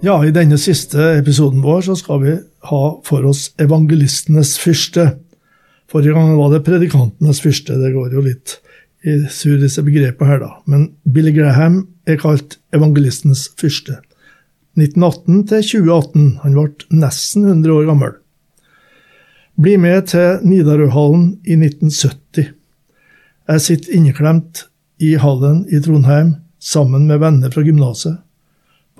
Ja, i denne siste episoden vår så skal vi ha for oss evangelistenes fyrste. Forrige gang var det predikantenes fyrste. Det går jo litt i sur disse begrepene her, da. Men Billy Graham er kalt evangelistenes fyrste. 1918 til 2018. Han ble nesten 100 år gammel. Bli med til Nidarøhallen i 1970. Jeg sitter inneklemt i hallen i Trondheim sammen med venner fra gymnaset.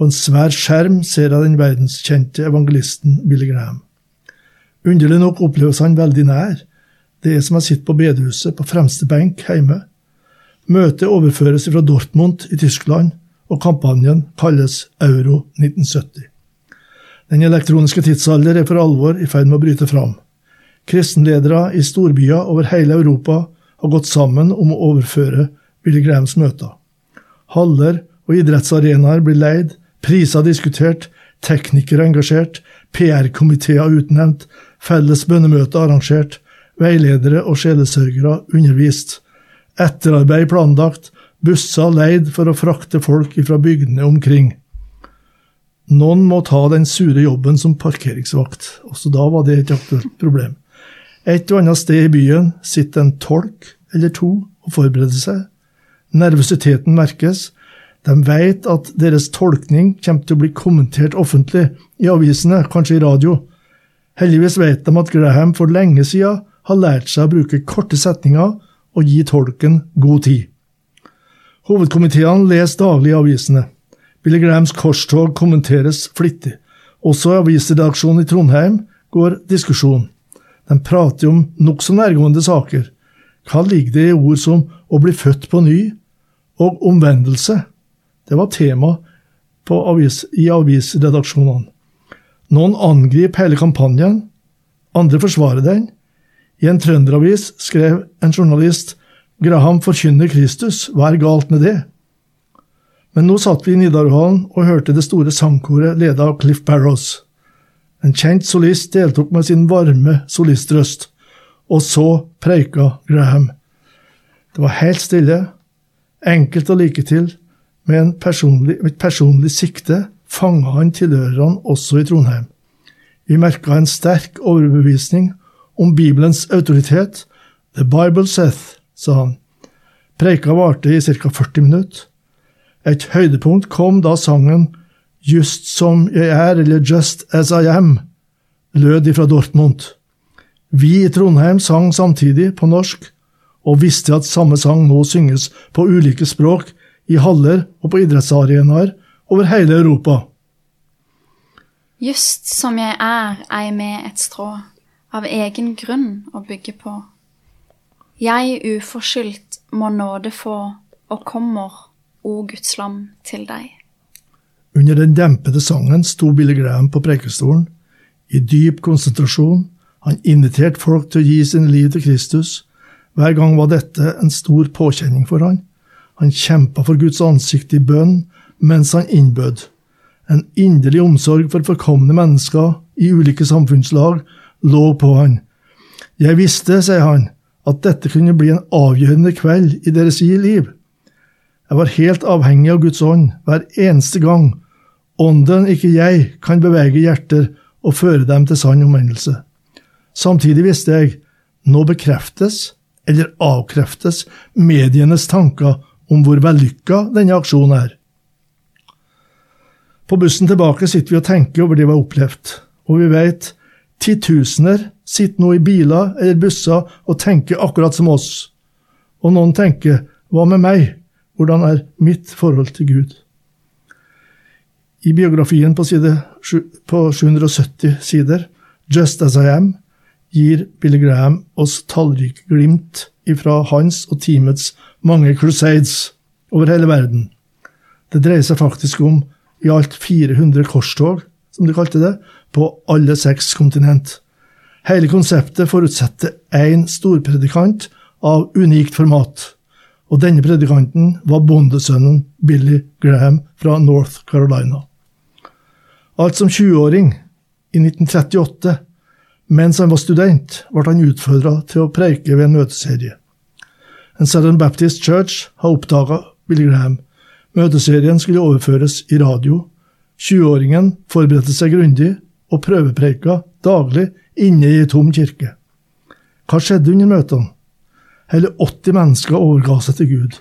På en svær skjerm ser jeg den verdenskjente evangelisten Billy Graham. Underlig nok oppleves han veldig nær. Det er som jeg sitter på bedehuset på fremste benk hjemme. Møtet overføres fra Dortmund i Tyskland, og kampanjen kalles Euro 1970. Den elektroniske tidsalder er for alvor i ferd med å bryte fram. Kristenledere i storbyer over hele Europa har gått sammen om å overføre Billy Grahams møter. Haller og idrettsarenaer blir leid, priser diskutert, teknikere engasjert, PR-komiteer utnevnt, felles bønnemøter arrangert, veiledere og sjelesørgere undervist, etterarbeid planlagt, busser leid for å frakte folk fra bygdene omkring. Noen må ta den sure jobben som parkeringsvakt, også da var det et aktuelt problem. Et og annet sted i byen sitter en tolk eller to og forbereder seg. Nervøsiteten merkes, de vet at deres tolkning kommer til å bli kommentert offentlig i avisene, kanskje i radio. Heldigvis vet de at Graham for lenge siden har lært seg å bruke korte setninger og gi tolken god tid. Hovedkomiteene leser daglig avisene. Billy Grahams korstog kommenteres flittig. Også i avisredaksjonen i Trondheim går diskusjon. De prater om nokså nærgående saker. Hva ligger det i ord som å bli født på ny og omvendelse? Det var tema avis, i avisredaksjonene. Noen angriper hele kampanjen, andre forsvarer den. I en trønderavis skrev en journalist Graham forkynner Kristus, hva er galt med det? Men nå satt vi i Nidarøhallen og hørte det store sangkoret ledet av Cliff Barrows. En kjent solist deltok med sin varme solistrøst, og så preika Graham. Det var helt stille, enkelt å like til, med personlig, et personlig sikte fanga han tilhørerne også i Trondheim. Vi merka en sterk overbevisning om Bibelens autoritet. The Bible Seth, sa han. Preika varte i ca. 40 minutter. Et høydepunkt kom da sangen Just som jeg er, eller Just as I am, lød ifra Dortmund. Vi i Trondheim sang samtidig på norsk, og visste at samme sang nå synges på ulike språk i haller og på idrettsarenaer over hele Europa. Just som jeg er, ei med et strå, av egen grunn å bygge på. Jeg uforskyldt må nåde få, og kommer, o Guds lam, til deg. Under den dempede sangen sto Billy Graham på prekestolen, i dyp konsentrasjon. Han inviterte folk til å gi sine liv til Kristus. Hver gang var dette en stor påkjenning for han. Han kjempa for Guds ansikt i bønn mens han innbød. En inderlig omsorg for forkomne mennesker i ulike samfunnslag lå på han. Jeg visste, sier han, at dette kunne bli en avgjørende kveld i deres liv. Jeg var helt avhengig av Guds ånd hver eneste gang. Ånden, ikke jeg, kan bevege hjerter og føre dem til sann omvendelse. Samtidig visste jeg, nå bekreftes, eller avkreftes, medienes tanker om hvor vellykka denne aksjonen er. På bussen tilbake sitter vi og tenker over det vi har opplevd, og vi vet titusener sitter nå i biler eller busser og tenker akkurat som oss. Og noen tenker hva med meg, hvordan er mitt forhold til Gud? I biografien på, side, på 770 sider, Just As I Am, gir Billy Graham oss tallrike glimt ifra hans og teamets mange crusades over hele verden. Det dreier seg faktisk om i alt 400 korstog, som de kalte det, på alle seks kontinent. Hele konseptet forutsetter én storpredikant av unikt format, og denne predikanten var bondesønnen Billy Graham fra North Carolina. Alt som 20-åring, i 1938, mens han var student, ble han utfordra til å preike ved en møteserie. En Southern Baptist Church har oppdaga Billy Graham. Møteserien skulle overføres i radio. 20-åringen forberedte seg grundig og prøvepreika daglig inne i ei tom kirke. Hva skjedde under møtene? Hele 80 mennesker overga seg til Gud.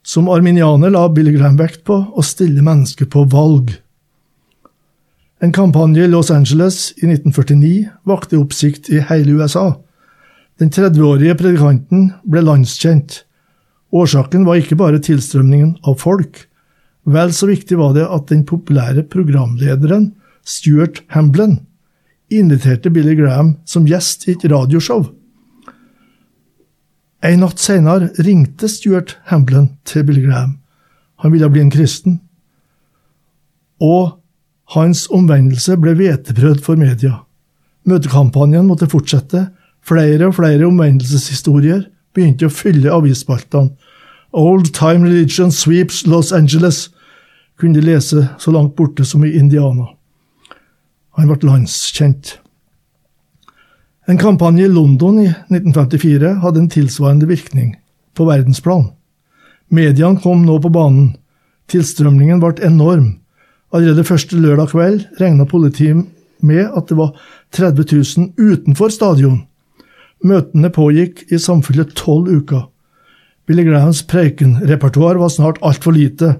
Som arminianer la Billy Graham vekt på å stille mennesker på valg. En kampanje i Los Angeles i 1949 vakte oppsikt i hele USA. Den 30-årige predikanten ble landskjent. Årsaken var ikke bare tilstrømningen av folk. Vel så viktig var det at den populære programlederen Stuart Hamblin inviterte Billy Graham som gjest i et radioshow. En natt senere ringte Stuart Hamblin til Billy Graham. Han ville bli en kristen. Og hans omvendelse ble hveteprøvd for media. Møtekampanjen måtte fortsette. Flere og flere omvendelseshistorier begynte å fylle avisspaltene. Old time religion sweeps Los Angeles, kunne de lese så langt borte som i Indiana. Han ble landskjent. En kampanje i London i 1954 hadde en tilsvarende virkning på verdensplan. Mediene kom nå på banen. Tilstrømningen ble enorm. Allerede første lørdag kveld regna politiet med at det var 30 000 utenfor stadion. Møtene pågikk i samfunnet tolv uker. Billy Grahams preikenrepertoar var snart altfor lite.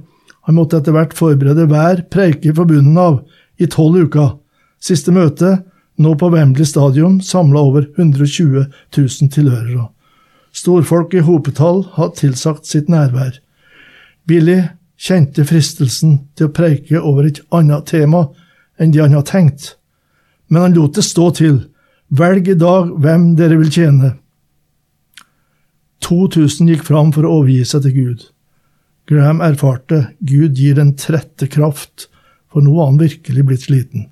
Han måtte etter hvert forberede hver preike fra bunnen av i tolv uker. Siste møte, nå på Wembley stadion, samla over 120 000 tilhørere. Storfolk i hopetall hadde tilsagt sitt nærvær. Billy kjente fristelsen til å preike over et annet tema enn det han hadde tenkt, men han lot det stå til. Velg i dag hvem dere vil tjene. 2000 gikk fram for å overgi seg til Gud. Graham erfarte Gud gir en trette kraft, for nå var han virkelig blitt sliten.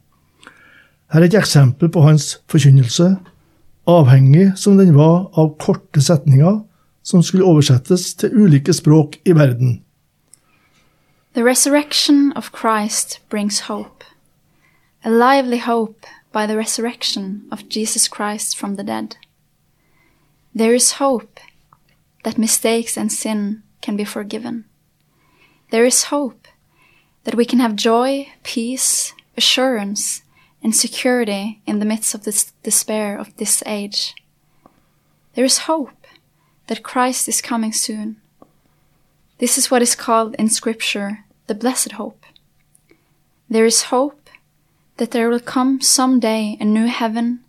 Her er et eksempel på hans forkynnelse, avhengig som den var av korte setninger som skulle oversettes til ulike språk i verden. The resurrection of Christ brings hope, a lively hope by the resurrection of Jesus Christ from the dead. There is hope that mistakes and sin can be forgiven. There is hope that we can have joy, peace, assurance, and security in the midst of this despair of this age. There is hope that Christ is coming soon. This is what is called in Scripture the blessed hope. There is hope that there will come some day a new heaven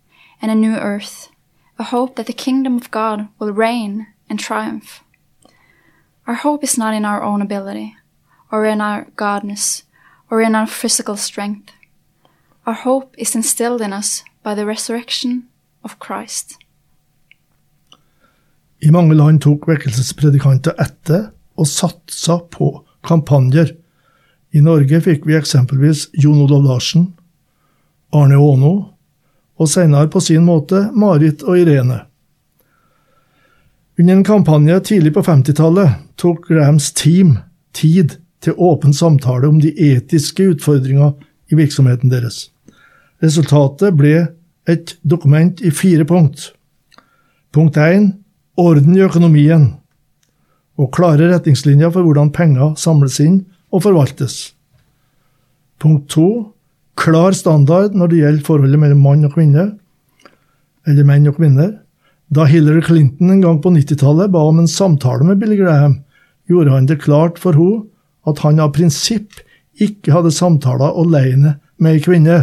and a new earth, a hope that the kingdom of God will reign and triumph. Our hope is not in our own ability, or in our godness, or in our physical strength. Our hope is instilled in us by the resurrection of Christ. I mange land tok vekkelsespredikanter etter og satsa på kampanjer. I Norge fikk vi eksempelvis Jon Olav Larsen, Arne Aano og senere på sin måte Marit og Irene. Under en kampanje tidlig på 50-tallet tok Grahams team tid til åpen samtale om de etiske utfordringene i virksomheten deres. Resultatet ble et dokument i fire punkt. Punkt 1. Orden i økonomien. Og klare retningslinjer for hvordan penger samles inn og forvaltes. Punkt 2. Klar standard når det gjelder forholdet mellom mann og kvinne, eller menn og kvinner. Da Hillary Clinton en gang på 90-tallet ba om en samtale med Billy Graham, gjorde han det klart for henne at han av prinsipp ikke hadde samtaler alene med ei kvinne.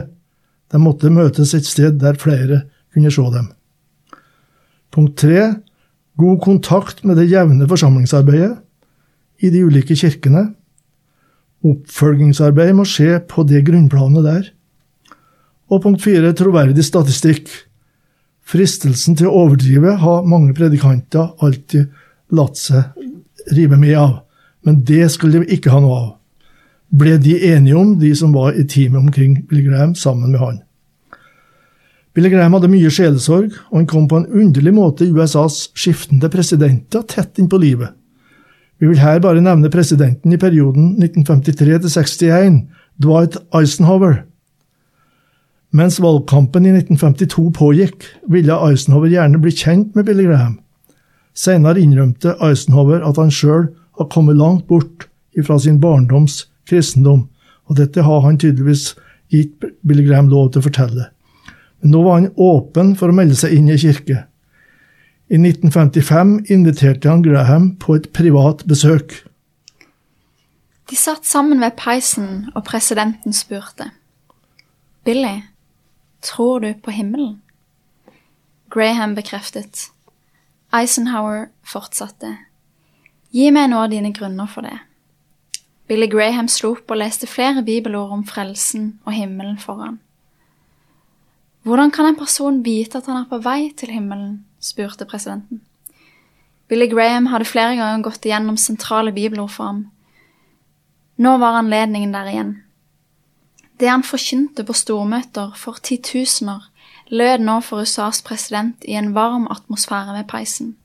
De måtte møtes et sted der flere kunne se dem. Punkt tre god kontakt med det jevne forsamlingsarbeidet i de ulike kirkene. Oppfølgingsarbeid må skje på det grunnplanet der. Og punkt fire troverdig statistikk. Fristelsen til å overdrive har mange predikanter alltid latt seg rive med av, men det skulle de ikke ha noe av ble de enige om, de som var i teamet omkring Billy Graham, sammen med han. Billy Graham hadde mye sjelesorg, og han kom på en underlig måte USAs skiftende presidenter tett innpå livet. Vi vil her bare nevne presidenten i perioden 1953-61, Dwight Eisenhower. Mens valgkampen i 1952 pågikk, ville Eisenhower gjerne bli kjent med Billy Graham. Senere innrømte Eisenhower at han sjøl har kommet langt bort fra sin barndoms kristendom, og dette har han tydeligvis gitt Billy Graham lov til å fortelle. Men nå var han åpen for å melde seg inn i kirke. I 1955 inviterte han Graham på et privat besøk. De satt sammen ved peisen, og presidenten spurte. Billy, tror du på himmelen? Graham bekreftet. Eisenhower fortsatte. Gi meg nå dine grunner for det. Billy Graham slo opp og leste flere bibelord om frelsen og himmelen for han. Hvordan kan en person vite at han er på vei til himmelen? spurte presidenten. Billy Graham hadde flere ganger gått igjennom sentrale bibelord for ham. Nå var anledningen der igjen. Det han forkynte på stormøter for titusener, lød nå for USAs president i en varm atmosfære ved peisen.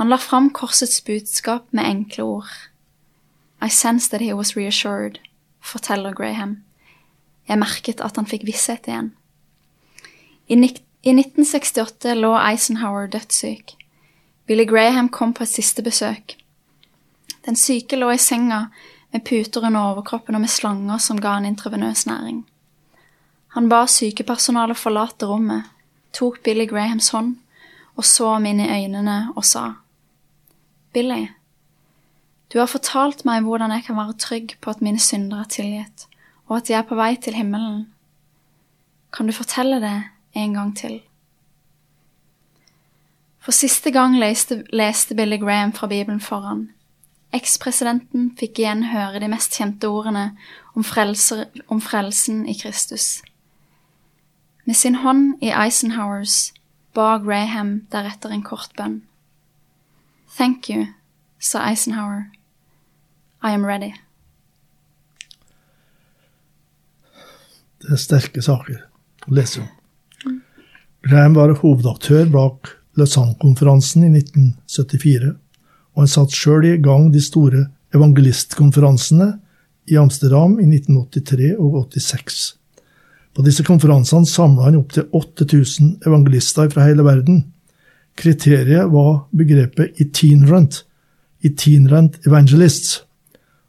Han la fram korsets budskap med enkle ord. I sensed that he was reassured, forteller Graham. Jeg merket at han fikk visshet igjen. I, i 1968 lå Eisenhower dødssyk. Billy Graham kom på et siste besøk. Den syke lå i senga med puter under overkroppen og med slanger som ga han intravenøs næring. Han ba sykepersonalet forlate rommet, tok Billy Grahams hånd og så ham inn i øynene og sa, Billy, du har fortalt meg hvordan jeg kan være trygg på at mine synder er tilgitt, og at jeg er på vei til himmelen. Kan du fortelle det en gang til? For siste gang leste, leste Billy Graham fra Bibelen foran. Ekspresidenten fikk igjen høre de mest kjente ordene om, frelser, om frelsen i Kristus. Med sin hånd i Eisenhowers ba Graham deretter en kort bønn. Thank you, sa Eisenhower. I am ready. Det er sterke saker å lese om. Graham var hovedaktør bak Lausanne-konferansen i 1974, og han satte sjøl i gang de store evangelistkonferansene i Amsterdam i 1983 og 86. På disse konferansene samla han opptil 8000 evangelister fra hele verden. Kriteriet var begrepet itinerant, itinerant evangelists,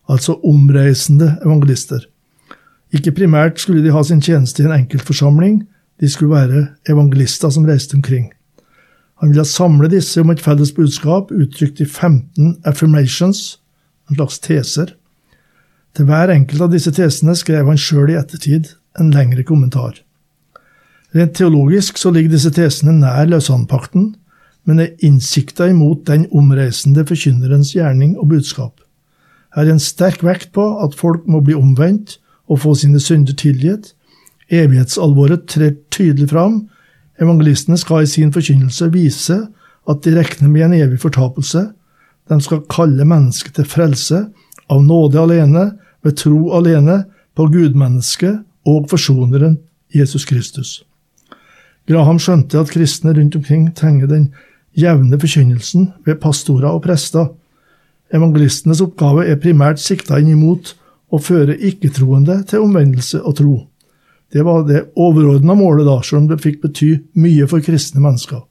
altså omreisende evangelister. Ikke primært skulle de ha sin tjeneste i en enkeltforsamling, de skulle være evangelister som reiste omkring. Han ville samle disse om et felles budskap uttrykt i 15 affirmations, en slags teser. Til hver enkelt av disse tesene skrev han sjøl i ettertid en lengre kommentar. Rent teologisk så ligger disse tesene nær Lausanne-pakten, men er innsikta imot den omreisende forkynnerens gjerning og budskap. Her er en sterk vekt på at folk må bli omvendt og få sine synder tilgitt. Evighetsalvoret trer tydelig fram. Evangelistene skal i sin forkynnelse vise at de regner med en evig fortapelse. De skal kalle mennesket til frelse, av nåde alene, ved tro alene, på gudmennesket og forsoneren Jesus Kristus. Graham skjønte at kristne rundt omkring trenger den jevne forkynnelsen ved pastorer og prester. Evangelistenes oppgave er primært sikta inn imot å føre ikke-troende til omvendelse og tro. Det var det overordna målet, da, selv om det fikk bety mye for kristne mennesker.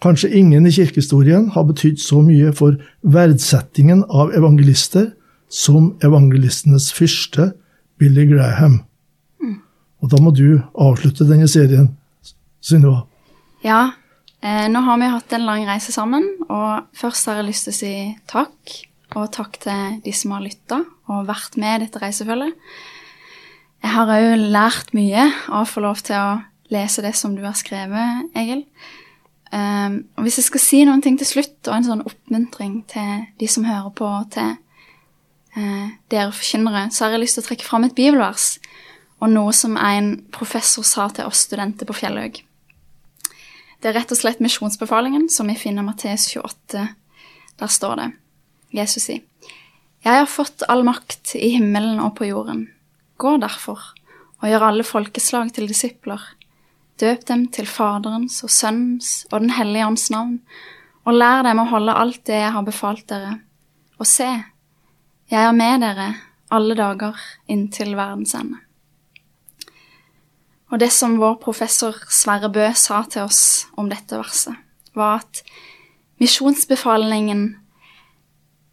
Kanskje ingen i kirkehistorien har betydd så mye for verdsettingen av evangelister som evangelistenes fyrste, Billy Graham. Og da må du avslutte denne serien, Synnøve. Ja, eh, nå har vi hatt en lang reise sammen, og først har jeg lyst til å si takk. Og takk til de som har lytta og vært med i dette reisefølget. Jeg har òg lært mye av å få lov til å lese det som du har skrevet, Egil. Um, og hvis jeg skal si noen ting til slutt, og en sånn oppmuntring til de som hører på, og til uh, dere forkynnere, så har jeg lyst til å trekke fram et bibelvers og noe som en professor sa til oss studenter på Fjellhaug. Det er rett og slett misjonsbefalingen, som vi finner Matteus 28. Der står det, Jesus sier, Jeg har fått all makt i himmelen og på jorden. Gå derfor og gjør alle folkeslag til disipler. Døp dem til Faderens og Sønnens og Den hellige ånds navn, og lær dem å holde alt det jeg har befalt dere. Og se, jeg er med dere alle dager inntil verdens ende. Og det som vår professor Sverre Bø sa til oss om dette verset, var at misjonsbefalingen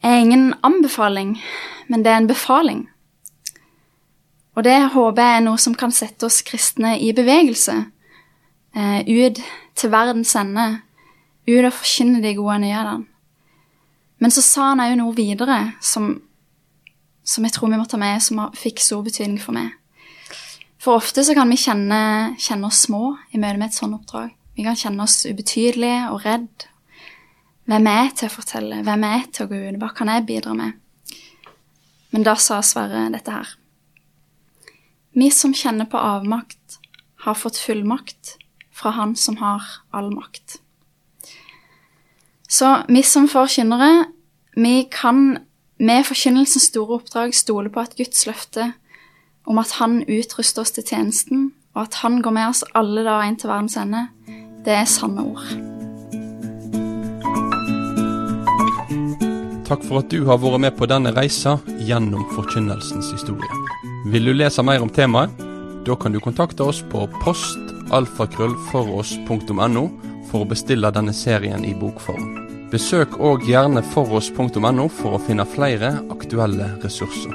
er ingen anbefaling, men det er en befaling. Og det håper jeg er noe som kan sette oss kristne i bevegelse, eh, ut til verdens ende, ut og forkynne de gode nyhetene. Men så sa han òg noe videre som, som, jeg tror vi må ta med, som fikk stor betydning for meg. For ofte så kan vi kjenne, kjenne oss små i møte med et sånt oppdrag. Vi kan kjenne oss ubetydelige og redd. Hvem er jeg til å fortelle? Hvem er jeg til å gå ut? Hva kan jeg bidra med? Men da sa Sverre dette her. Vi som kjenner på avmakt, har fått fullmakt fra Han som har all makt. Så vi som forkynnere, vi kan med forkynnelsens store oppdrag stole på at Guds løfte om at Han utruster oss til tjenesten, og at Han går med oss alle dager inn til verdens ende, det er sanne ord. Takk for at du har vært med på denne reisa gjennom forkynnelsens historie. Vil du lese mer om temaet? Da kan du kontakte oss på postalfakrøllfoross.no for å bestille denne serien i bokform. Besøk òg gjerne foross.no for å finne flere aktuelle ressurser.